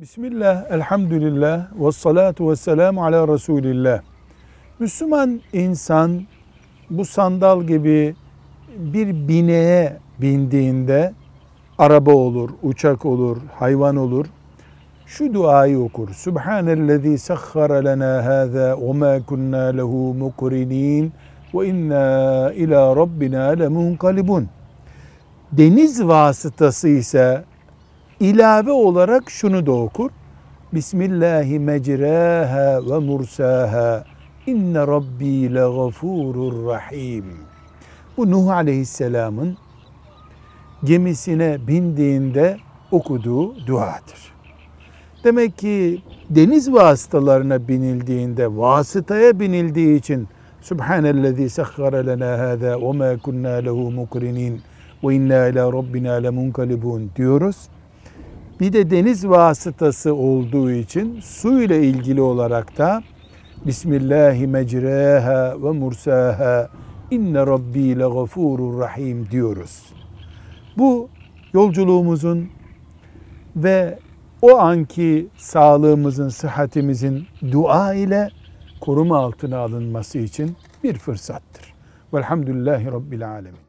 Bismillah, elhamdülillah, ve salatu ve selamu ala Resulillah. Müslüman insan bu sandal gibi bir bineğe bindiğinde araba olur, uçak olur, hayvan olur. Şu duayı okur. Subhanellezi sahhara lana hâzâ ve mâ kunnâ lehu mukrinin ve inna ila rabbina lemunkalibun. Deniz vasıtası ise ilave olarak şunu da okur. Bismillahi mecraha ve mursaha. İnne rabbi legafurur rahim. Bu Nuh Aleyhisselam'ın gemisine bindiğinde okuduğu duadır. Demek ki deniz vasıtalarına binildiğinde, vasıtaya binildiği için Subhanellezi sahhara lena hâzâ ve mâ kunnâ lehu mukrinin ve inna ila rabbina lemunkalibun diyoruz. Bir de deniz vasıtası olduğu için su ile ilgili olarak da Bismillahi mecraha ve mursaha inne rabbi legafurur rahim diyoruz. Bu yolculuğumuzun ve o anki sağlığımızın, sıhhatimizin dua ile koruma altına alınması için bir fırsattır. Velhamdülillahi Rabbil Alemin.